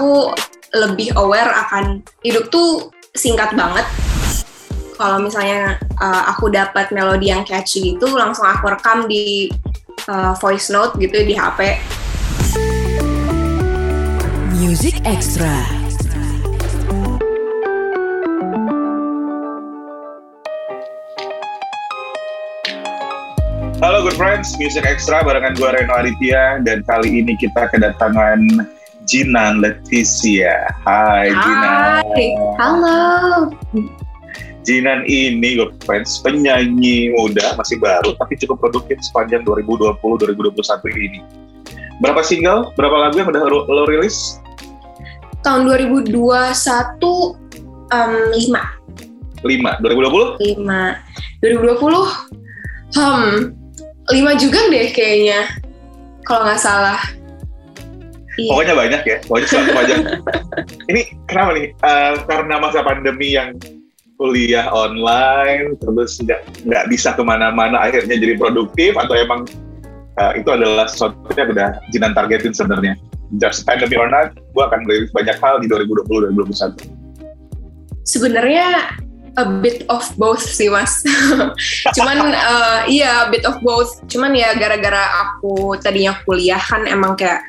aku lebih aware akan hidup tuh singkat banget kalau misalnya uh, aku dapat melodi yang catchy gitu langsung aku rekam di uh, voice note gitu di HP. Music Extra. Halo good friends, Music Extra barengan gue Reno Aditya dan kali ini kita kedatangan Jinan Leticia. Hai, Hai Jinan. Halo. Jinan ini gue fans penyanyi muda masih baru tapi cukup produktif sepanjang 2020-2021 ini. Berapa single, berapa lagu yang udah lo, lo rilis? Tahun 2021 um, 5. 5. 2020? 5. 2020 hmm 5 juga deh kayaknya. Kalau nggak salah. Iya. Pokoknya banyak ya, pokoknya selalu banyak. Ini kenapa nih? Uh, karena masa pandemi yang kuliah online terus nggak nggak bisa ke mana-mana akhirnya jadi produktif atau emang uh, itu adalah sesuatu yang udah jinan targetin sebenarnya just pandemic or not gue akan beli banyak hal di 2020 dan 2021 sebenarnya a bit of both sih mas cuman uh, iya a bit of both cuman ya gara-gara aku tadinya kuliah kan emang kayak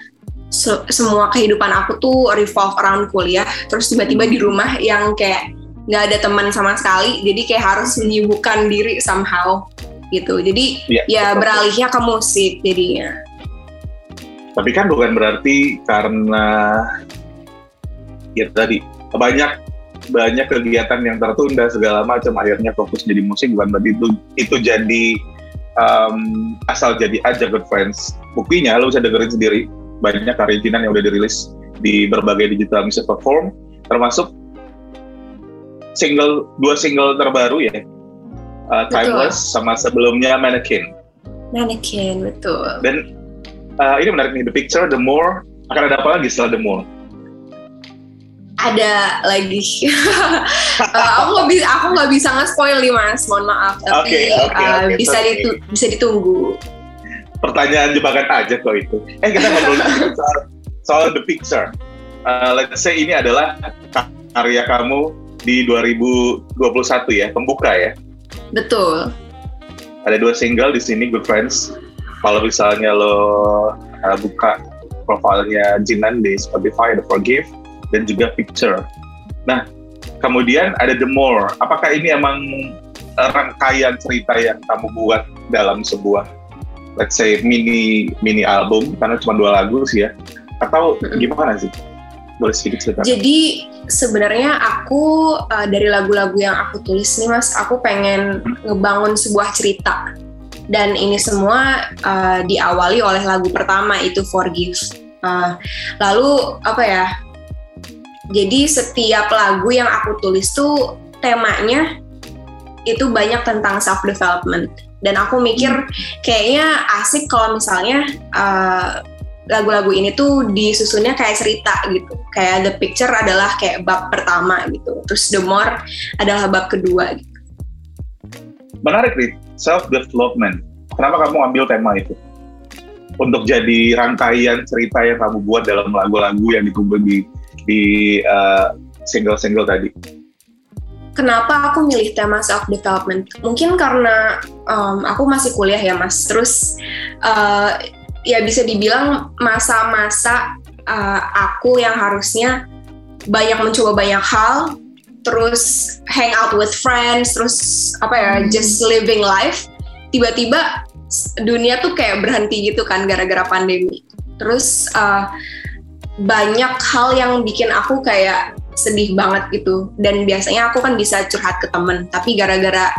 se semua kehidupan aku tuh revolve around kuliah. Terus tiba-tiba di rumah yang kayak nggak ada teman sama sekali jadi kayak harus menyibukkan diri somehow gitu. Jadi ya, ya beralihnya ke musik jadinya. Tapi kan bukan berarti karena ya tadi banyak banyak kegiatan yang tertunda segala macam akhirnya fokus jadi musik bukan berarti itu itu jadi um, asal jadi aja good friends. Buktinya lo bisa dengerin sendiri banyak karya Jinan yang udah dirilis di berbagai digital music platform termasuk single dua single terbaru ya uh, Timeless sama sebelumnya Mannequin. Mannequin betul. Dan uh, ini menarik nih The Picture, The More akan ada apa lagi setelah The More? Ada lagi. uh, aku nggak bisa aku nggak bisa nge-spoil nih mas, mohon maaf. Tapi okay, okay, uh, okay, bisa ditu bisa ditunggu. Pertanyaan jebakan aja kok itu. Eh kita ngobrol soal, soal The Picture. Uh, let's say ini adalah karya kamu di 2021 ya, pembuka ya. Betul. Ada dua single di sini Good Friends. Kalau misalnya lo uh, buka profilnya Jinan di Spotify ada Forgive dan juga Picture. Nah, kemudian ada The More. Apakah ini emang rangkaian cerita yang kamu buat dalam sebuah let's say mini mini album karena cuma dua lagu sih ya atau gimana sih? Boleh sedikit cerita? Jadi sebenarnya aku uh, dari lagu-lagu yang aku tulis nih mas, aku pengen ngebangun sebuah cerita. Dan ini semua uh, diawali oleh lagu pertama itu Forgive. Uh, lalu apa ya? Jadi setiap lagu yang aku tulis tuh temanya itu banyak tentang self development. Dan aku mikir kayaknya asik kalau misalnya uh, lagu-lagu ini tuh disusunnya kayak cerita gitu. Kayak The Picture adalah kayak bab pertama gitu. Terus The More adalah bab kedua gitu. Menarik nih, self development. Kenapa kamu ambil tema itu? Untuk jadi rangkaian cerita yang kamu buat dalam lagu-lagu yang ditunggu di di uh, single-single tadi. Kenapa aku milih tema self development? Mungkin karena um, aku masih kuliah ya mas. Terus uh, ya bisa dibilang masa-masa uh, aku yang harusnya banyak mencoba banyak hal terus hang out with friends terus apa ya hmm. just living life tiba-tiba dunia tuh kayak berhenti gitu kan gara-gara pandemi terus uh, banyak hal yang bikin aku kayak sedih banget gitu. Dan biasanya aku kan bisa curhat ke temen. Tapi gara-gara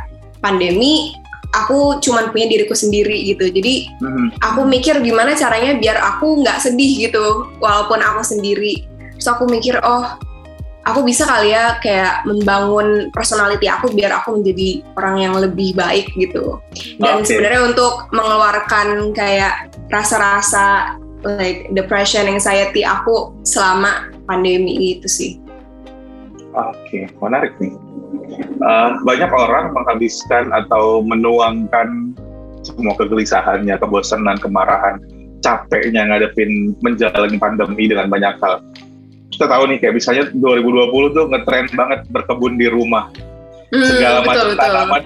pandemi aku cuman punya diriku sendiri gitu. Jadi hmm. aku mikir gimana caranya biar aku nggak sedih gitu walaupun aku sendiri. Terus aku mikir oh aku bisa kali ya kayak membangun personality aku biar aku menjadi orang yang lebih baik gitu. Dan okay. sebenarnya untuk mengeluarkan kayak rasa-rasa like depression anxiety aku selama pandemi itu sih oke okay. menarik nih uh, banyak orang menghabiskan atau menuangkan semua kegelisahannya, kebosanan, kemarahan, capeknya ngadepin menjalani pandemi dengan banyak hal. kita tahu nih kayak misalnya 2020 tuh ngetrend banget berkebun di rumah. Hmm, segala macam tanaman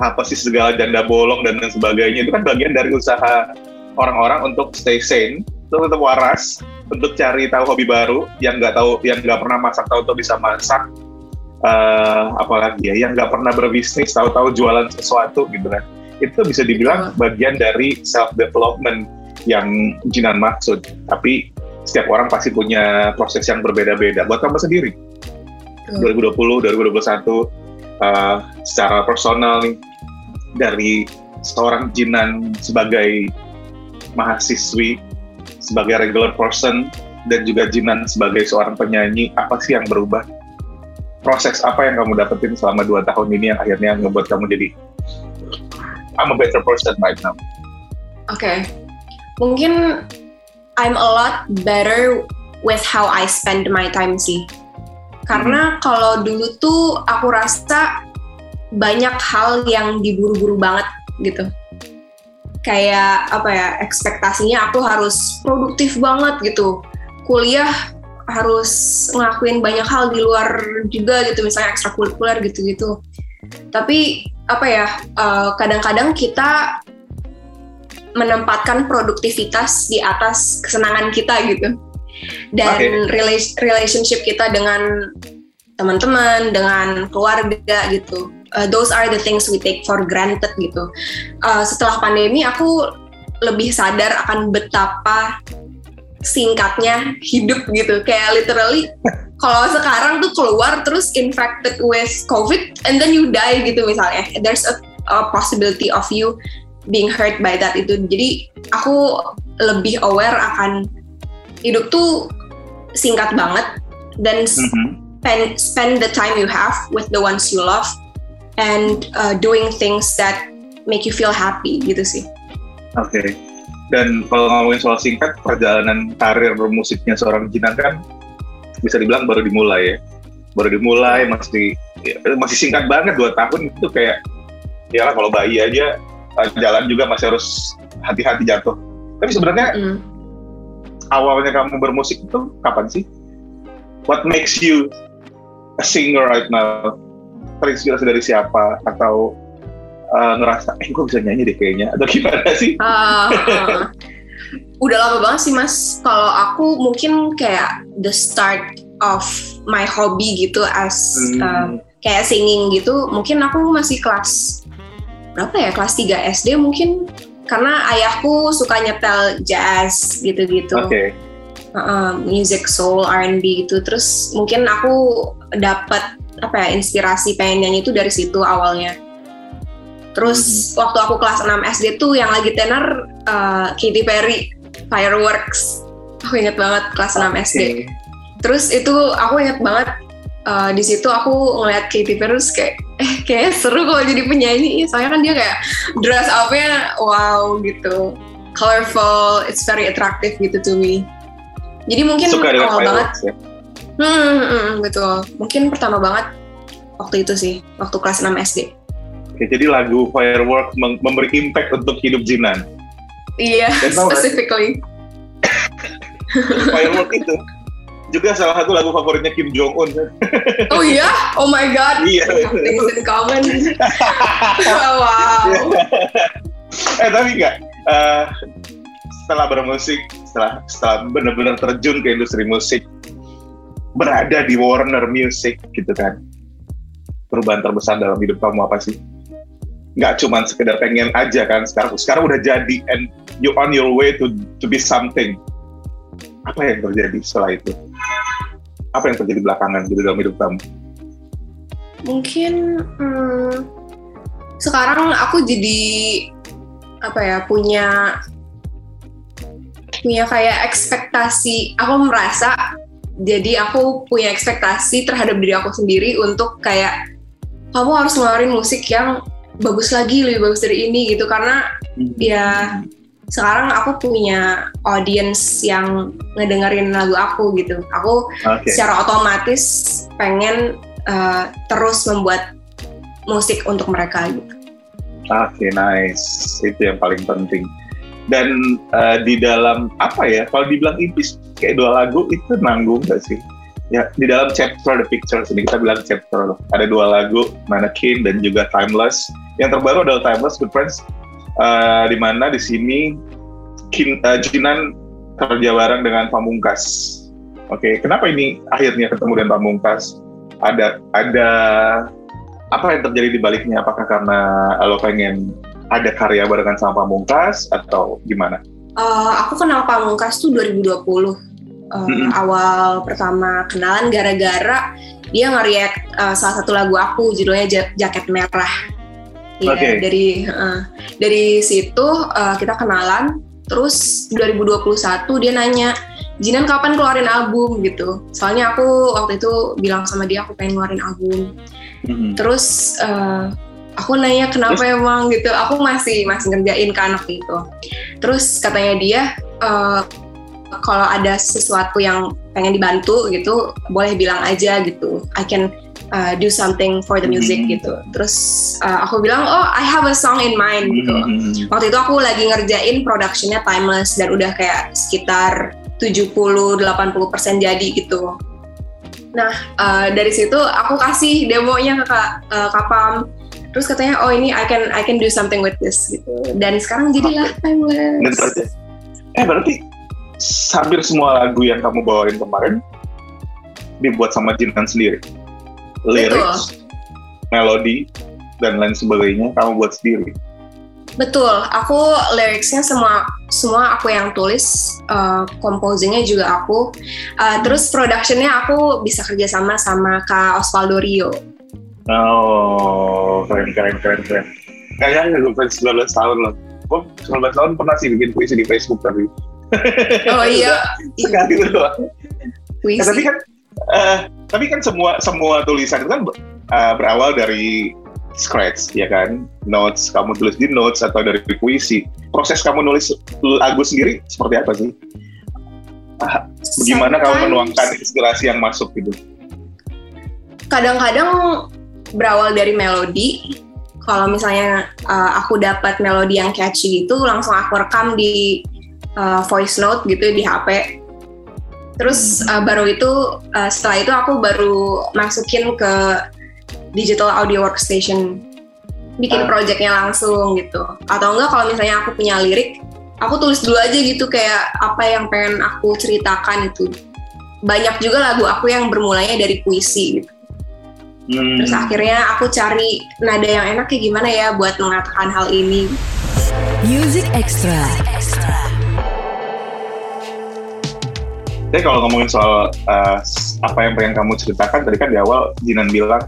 apa sih segala janda bolong dan lain sebagainya itu kan bagian dari usaha orang-orang untuk stay sane, tetap waras, untuk cari tahu hobi baru yang nggak tahu yang nggak pernah masak tahu-tahu bisa masak uh, apalagi ya yang nggak pernah berbisnis tahu-tahu jualan sesuatu gitu kan. Itu bisa dibilang bagian dari self development yang Jinan maksud. Tapi setiap orang pasti punya proses yang berbeda-beda. Buat kamu sendiri. Hmm. 2020 2021 uh, secara personal nih dari seorang Jinan sebagai mahasiswi sebagai regular person dan juga Jinan sebagai seorang penyanyi apa sih yang berubah proses apa yang kamu dapetin selama dua tahun ini yang akhirnya ngebuat kamu jadi I'm a better person right now oke okay. mungkin I'm a lot better with how I spend my time sih. Karena hmm. kalau dulu tuh aku rasa banyak hal yang diburu-buru banget gitu. Kayak apa ya, ekspektasinya aku harus produktif banget gitu. Kuliah harus ngelakuin banyak hal di luar juga gitu, misalnya ekstrakurikuler gitu-gitu. Tapi apa ya, eh, kadang-kadang uh, kita menempatkan produktivitas di atas kesenangan kita gitu dan okay. relationship kita dengan teman-teman dengan keluarga gitu uh, those are the things we take for granted gitu. Uh, setelah pandemi aku lebih sadar akan betapa singkatnya hidup gitu. Kayak literally kalau sekarang tuh keluar terus infected with covid and then you die gitu misalnya. There's a, a possibility of you being hurt by that itu. Jadi aku lebih aware akan hidup tuh singkat banget dan mm-hmm. spend spend the time you have with the ones you love and uh, doing things that make you feel happy gitu sih. Oke. Okay. Dan kalau ngomongin soal singkat, perjalanan karir musiknya seorang Jinan kan bisa dibilang baru dimulai ya. Baru dimulai masih ya, masih singkat banget dua tahun itu kayak ya kalau bayi aja jalan juga masih harus hati-hati jatuh. Tapi sebenarnya mm. awalnya kamu bermusik itu kapan sih? What makes you a singer right now? Terinspirasi dari siapa? Atau uh, ngerasa, eh gue bisa nyanyi deh kayaknya? Atau gimana sih? Uh, uh. Udah lama banget sih mas. Kalau aku mungkin kayak the start of my hobby gitu as hmm. uh, kayak singing gitu. Mungkin aku masih kelas berapa ya kelas 3 SD mungkin karena ayahku suka nyetel jazz gitu-gitu. Okay. Uh, music soul R&B gitu. Terus mungkin aku dapat apa ya inspirasi pengen nyanyi itu dari situ awalnya. Terus mm-hmm. waktu aku kelas 6 SD tuh yang lagi tenar uh, Katy Perry Fireworks. Aku inget banget kelas okay. 6 SD. Terus itu aku inget banget uh, di situ aku ngeliat Katy Perry terus kayak eh kayaknya seru kalau jadi penyanyi soalnya kan dia kayak dress up-nya wow gitu colorful it's very attractive gitu to me jadi mungkin Suka awal banget ya? Hmm, hmm, hmm, betul mungkin pertama banget waktu itu sih waktu kelas 6 SD Oke, jadi lagu Firework memberi impact untuk hidup Jinan iya yeah, specifically Firework itu juga salah satu lagu favoritnya Kim Jong Un. Oh iya? Oh my god. Iya. Things in common. wow. eh tapi enggak. Uh, setelah bermusik, setelah setelah benar-benar terjun ke industri musik, berada di Warner Music gitu kan. Perubahan terbesar dalam hidup kamu apa sih? Nggak cuma sekedar pengen aja kan sekarang sekarang udah jadi and you on your way to to be something apa yang terjadi setelah itu? Apa yang terjadi belakangan gitu dalam hidup kamu? Mungkin hmm, sekarang aku jadi apa ya punya punya kayak ekspektasi. Aku merasa jadi aku punya ekspektasi terhadap diri aku sendiri untuk kayak kamu harus ngeluarin musik yang bagus lagi lebih bagus dari ini gitu karena hmm. ya sekarang aku punya audience yang ngedengerin lagu aku gitu. Aku okay. secara otomatis pengen uh, terus membuat musik untuk mereka gitu. Oke, okay, nice. Itu yang paling penting. Dan uh, di dalam apa ya? Kalau dibilang impi kayak dua lagu itu nanggung gak sih? Ya, di dalam chapter The Pictures ini kita bilang chapter loh. Ada dua lagu, Mannequin dan juga Timeless. Yang terbaru adalah Timeless, Good Friends. Uh, di mana di sini Kin, uh, Jinan kerja bareng dengan Pamungkas. Oke, okay. kenapa ini akhirnya ketemu dengan Pamungkas? Ada ada apa yang terjadi di baliknya? Apakah karena lo pengen ada karya barengan sama Pamungkas atau gimana? Uh, aku kenal Pamungkas tuh 2020. Uh, mm-hmm. Awal pertama kenalan gara-gara dia nge-react uh, salah satu lagu aku judulnya ja- Jaket Merah. Ya, okay. dari uh, dari situ uh, kita kenalan. Terus 2021 dia nanya, Jinan kapan keluarin album gitu. Soalnya aku waktu itu bilang sama dia aku pengen ngeluarin album. Mm-hmm. Terus uh, aku nanya kenapa Terus? emang gitu aku masih masih ngerjain ke anak itu terus katanya dia uh, kalau ada sesuatu yang pengen dibantu gitu boleh bilang aja gitu I can uh, do something for the music mm-hmm. gitu. Terus uh, aku bilang oh I have a song in mind gitu. Mm-hmm. waktu itu aku lagi ngerjain productionnya timeless dan udah kayak sekitar 70-80% jadi gitu. Nah, uh, dari situ aku kasih demonya ke Kak, uh, Kapam terus katanya oh ini I can I can do something with this gitu. Dan sekarang jadilah timeless. Berarti, eh berarti hampir semua lagu yang kamu bawain kemarin dibuat sama Jinan sendiri lyrics melodi dan lain sebagainya kamu buat sendiri betul aku liriknya semua semua aku yang tulis uh, composingnya juga aku uh, terus productionnya aku bisa kerjasama sama Kak Osvaldo Rio Oh, keren, keren, keren, keren. Kayaknya gue fans 19 tahun loh. Gue 19 tahun pernah sih bikin puisi di Facebook tapi. Oh iya. Sekali itu doang. Nah, tapi kan, uh, tapi kan semua semua tulisan itu kan uh, berawal dari scratch, ya kan? Notes, kamu tulis di notes atau dari puisi. Proses kamu nulis lagu sendiri seperti apa sih? Uh, bagaimana kamu menuangkan inspirasi yang masuk gitu? Kadang-kadang berawal dari melodi. Kalau misalnya uh, aku dapat melodi yang catchy gitu, langsung aku rekam di uh, voice note gitu di HP. Terus uh, baru itu uh, setelah itu aku baru masukin ke digital audio workstation, bikin uh. projectnya langsung gitu. Atau enggak kalau misalnya aku punya lirik, aku tulis dulu aja gitu kayak apa yang pengen aku ceritakan itu. Banyak juga lagu aku yang bermulanya dari puisi gitu. Hmm. Terus akhirnya aku cari nada yang enak kayak gimana ya buat mengatakan hal ini. Music Extra. Jadi kalau ngomongin soal uh, apa yang pengen kamu ceritakan, tadi kan di awal Jinan bilang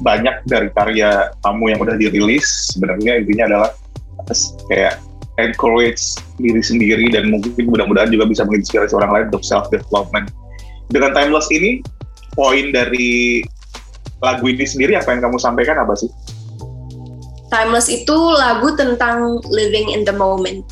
banyak dari karya kamu yang udah dirilis sebenarnya intinya adalah kayak encourage diri sendiri dan mungkin mudah-mudahan juga bisa menginspirasi orang lain untuk self development. Dengan timeless ini poin dari lagu ini sendiri apa yang kamu sampaikan apa sih? Timeless itu lagu tentang living in the moment.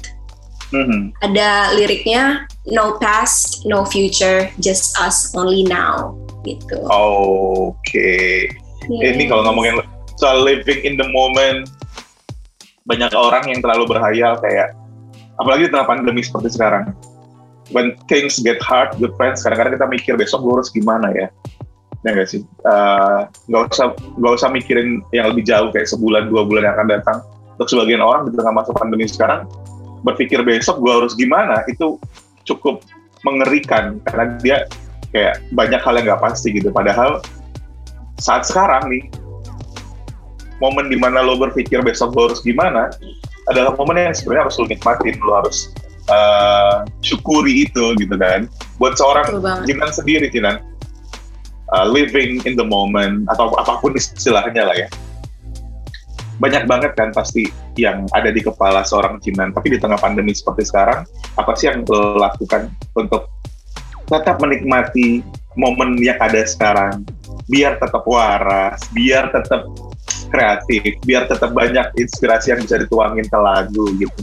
Mm-hmm. Ada liriknya no past, no future, just us only now gitu. Oke. Okay. Yeah. Ini kalau ngomongin soal living in the moment, banyak orang yang terlalu berhayal kayak apalagi di tengah pandemi seperti sekarang. When things get hard, good friends, kadang-kadang kita mikir besok gue harus gimana ya ya nggak sih eh, nggak uh, usah nggak usah mikirin yang lebih jauh kayak sebulan dua bulan yang akan datang untuk sebagian orang di tengah masa pandemi sekarang berpikir besok gue harus gimana itu cukup mengerikan karena dia kayak banyak hal yang nggak pasti gitu. Padahal saat sekarang nih momen di mana lo berpikir besok gue harus gimana adalah momen yang sebenarnya harus lo nikmatin. Lo harus uh, syukuri itu gitu kan. Buat seorang Jinan sendiri Jinan. Uh, living in the moment atau apa pun istilahnya lah ya banyak banget kan pasti yang ada di kepala seorang Jinan. Tapi di tengah pandemi seperti sekarang apa sih yang lo lakukan untuk tetap menikmati momen yang ada sekarang? Biar tetap waras biar tetap kreatif biar tetap banyak inspirasi yang bisa dituangin ke lagu gitu.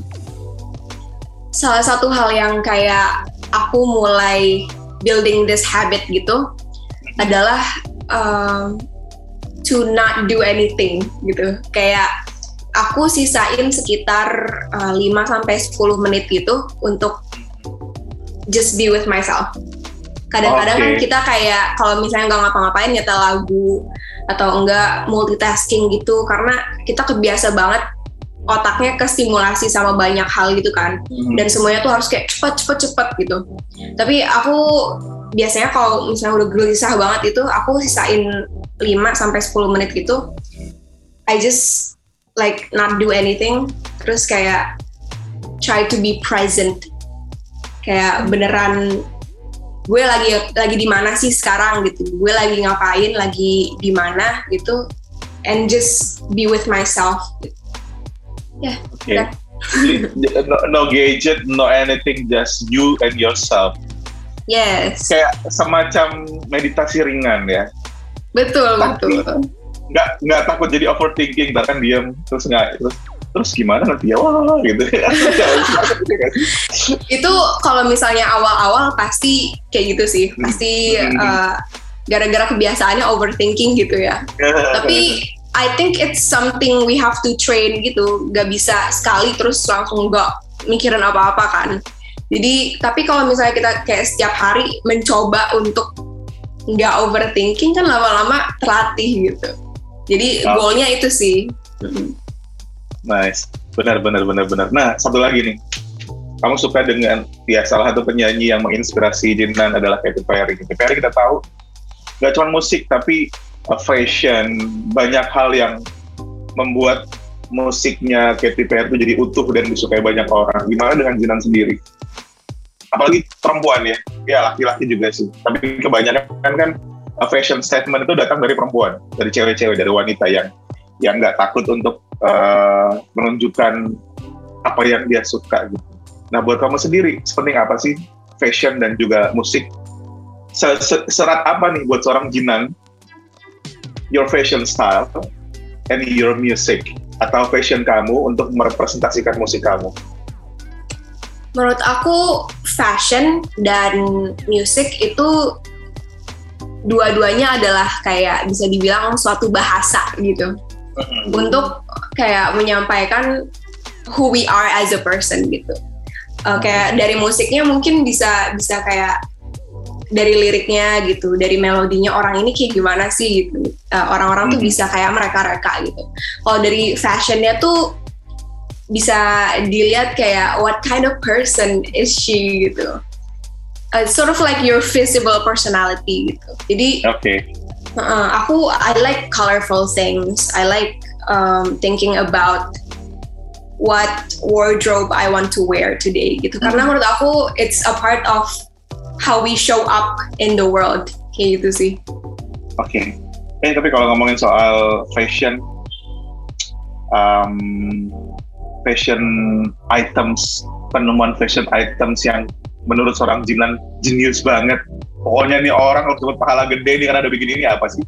Salah satu hal yang kayak aku mulai building this habit gitu adalah um, to not do anything gitu. Kayak aku sisain sekitar uh, 5 sampai 10 menit gitu untuk just be with myself kadang-kadang kan Oke. kita kayak kalau misalnya nggak ngapa-ngapain nyetel lagu atau enggak multitasking gitu karena kita kebiasa banget otaknya kestimulasi sama banyak hal gitu kan dan semuanya tuh harus kayak cepat cepat cepat gitu tapi aku biasanya kalau misalnya udah gelisah banget itu aku sisain 5 sampai 10 menit gitu. I just like not do anything. Terus kayak try to be present. Kayak beneran gue lagi lagi di mana sih sekarang gitu? Gue lagi ngapain lagi di mana gitu? And just be with myself. Oke. no, no gadget, no anything, just you and yourself. Yes. Kayak semacam meditasi ringan ya. betul Tapi- betul. Nggak nggak takut jadi overthinking, bahkan diam terus nggak terus terus gimana nanti ya? Wah gitu. itu kalau misalnya awal-awal pasti kayak gitu sih. Pasti Hmm. uh, gara-gara kebiasaannya overthinking gitu ya. Tapi I think it's something we have to train gitu. Gak bisa sekali terus langsung gak mikirin apa-apa kan jadi tapi kalau misalnya kita kayak setiap hari mencoba untuk nggak overthinking kan lama-lama terlatih gitu jadi Oh. goalnya itu sih Nice, benar benar benar benar. Nah satu lagi nih, kamu suka dengan ya salah satu penyanyi yang menginspirasi Jinan adalah Katy Perry. Katy Perry kita tahu nggak cuma musik tapi uh, fashion banyak hal yang membuat musiknya Katy Perry itu jadi utuh dan disukai banyak orang. Gimana dengan Jinan sendiri? Apalagi perempuan ya, ya laki-laki juga sih. Tapi kebanyakan kan uh, fashion statement itu datang dari perempuan, dari cewek-cewek, dari wanita yang yang nggak takut untuk uh, menunjukkan apa yang dia suka gitu. Nah buat kamu sendiri, sepenting apa sih fashion dan juga musik? Se- se- Serat apa nih buat seorang Jinan? Your fashion style and your music atau fashion kamu untuk merepresentasikan musik kamu. Menurut aku fashion dan music itu dua-duanya adalah kayak bisa dibilang suatu bahasa gitu untuk kayak menyampaikan who we are as a person gitu. Uh, kayak dari musiknya mungkin bisa bisa kayak dari liriknya gitu, dari melodinya orang ini kayak gimana sih gitu. Uh, orang-orang tuh Mhm. bisa kayak mereka-reka gitu. Kalau dari fashionnya tuh bisa dilihat kayak what kind of person is she gitu. Uh, sort of like your visible personality gitu. Jadi Oke, Uh, aku I like colorful things. I like um, thinking about what wardrobe I want to wear today gitu. Karena Hmm. menurut aku it's a part of how we show up in the world kayak gitu sih. oke. Eh tapi kalau ngomongin soal fashion, um, fashion items, penemuan fashion items yang menurut seorang Jinan jenius banget. Pokoknya nih orang harus dapat pahala gede nih karena ada bikin ini apa sih?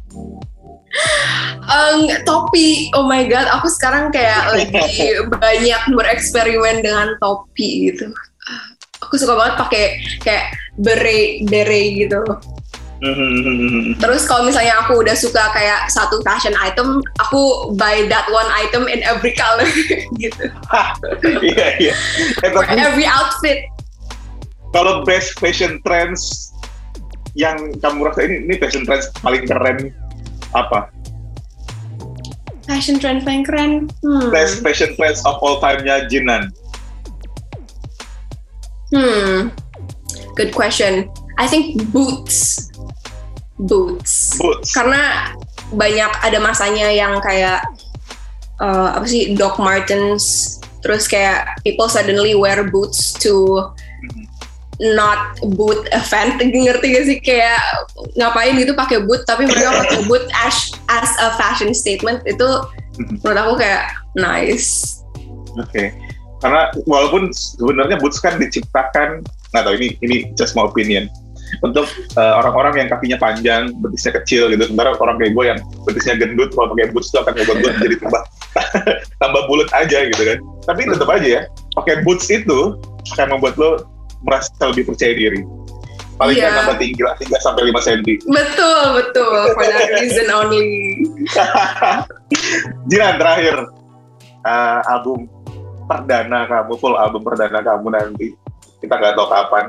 Um, topi, oh my god, aku sekarang kayak lagi banyak bereksperimen dengan topi gitu. Aku suka banget pakai kayak beret beret gitu. Terus kalau misalnya aku udah suka kayak satu fashion item, aku buy that one item in every color gitu. Iya iya. Eh, For every outfit. kalau best fashion trends yang kamu rasa ini ini fashion trends paling keren apa? Fashion trend paling keren. Hmm. Best fashion trends of all time-nya Jinan. Hmm. Good question. I think boots. Boots. Boots. Karena banyak ada masanya yang kayak uh, apa sih Doc Martens. Terus kayak people suddenly wear boots to not boot event ngerti gak sih? Kayak ngapain gitu pakai boot tapi mereka pakai boot as as a fashion statement. Itu menurut aku kayak nice. Oke. Karena walaupun sebenarnya boots kan diciptakan, nggak tahu ini ini just my opinion untuk uh, orang-orang yang kakinya panjang, betisnya kecil gitu. Sementara orang kayak gue yang betisnya gendut, kalau pakai boots itu akan gue jadi tambah tambah bulat aja gitu kan. Tapi tetap aja ya, pakai boots itu akan membuat lo merasa lebih percaya diri. Paling nggak nambah tinggi lah 3 sampai 5 cm. betul betul for that reason only Jiran terakhir uh, album perdana kamu, full album perdana kamu nanti kita nggak tahu kapan.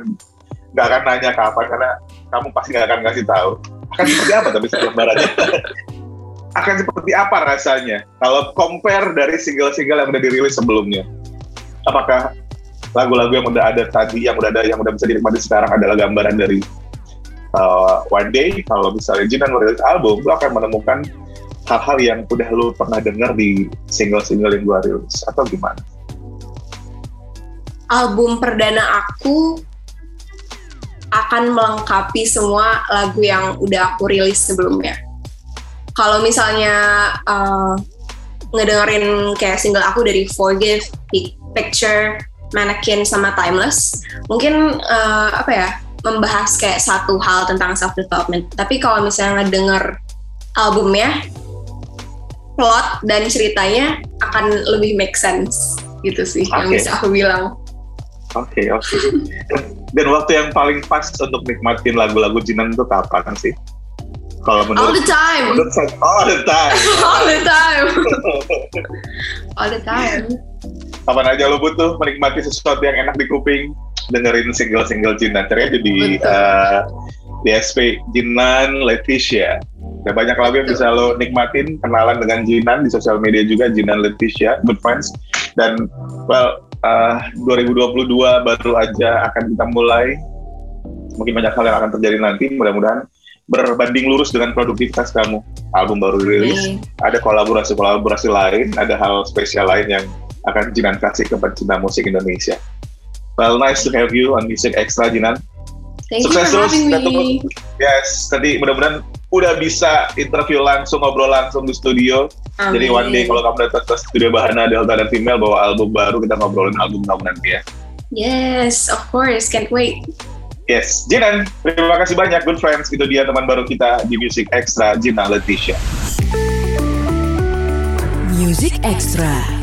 Nggak akan nanya kapan karena kamu pasti nggak akan ngasih tahu. Akan seperti apa tapi lebarannya? akan seperti apa rasanya kalau compare dari single-single yang udah dirilis sebelumnya? Apakah lagu-lagu yang udah ada tadi, yang udah ada, yang udah bisa dinikmati sekarang adalah gambaran dari uh, One Day? Kalau misalnya Jinan merilis album, lo akan menemukan hal-hal yang udah lo pernah dengar di single-single yang gue rilis atau gimana? Album perdana aku akan melengkapi semua lagu yang udah aku rilis sebelumnya. Kalau misalnya uh, ngedengerin kayak single aku dari Forgive, Picture, Mannequin sama Timeless, mungkin uh, apa ya membahas kayak satu hal tentang self development. Tapi kalau misalnya ngedenger albumnya, plot dan ceritanya akan lebih make sense gitu sih okay. yang bisa aku bilang. Oke okay, oke. Okay. Dan waktu yang paling pas untuk nikmatin lagu-lagu Jinan itu kapan sih? Kalau menurut All the time. All the time. All the time. All the time. Kapan aja lo butuh menikmati sesuatu yang enak di kuping, dengerin single-single Jinan. Aja di uh, di SP Jinan Leticia. Ada banyak lagu yang bisa lo nikmatin, kenalan dengan Jinan di sosial media juga Jinan Leticia, good friends. Dan well, uh, 2022 baru aja akan kita mulai. Mungkin banyak hal yang akan terjadi nanti. Mudah-mudahan berbanding lurus dengan produktivitas kamu. Album baru rilis, hmm. ada kolaborasi-kolaborasi lain, ada hal spesial lain yang akan Jinan kasih ke pencinta musik Indonesia. Well, nice to have you on Music Extra, Jinan. Thank Sukses you for terus. me. Yes, tadi mudah-mudahan udah bisa interview langsung, ngobrol langsung di studio. Amin. Jadi one day kalau kamu datang ke studio Bahana Delta dan Female bawa album baru, kita ngobrolin album kamu nanti ya. Yes, of course. Can't wait. Yes, Jinan, terima kasih banyak good friends. Itu dia teman baru kita di Music Extra, Jina Leticia. Music Extra.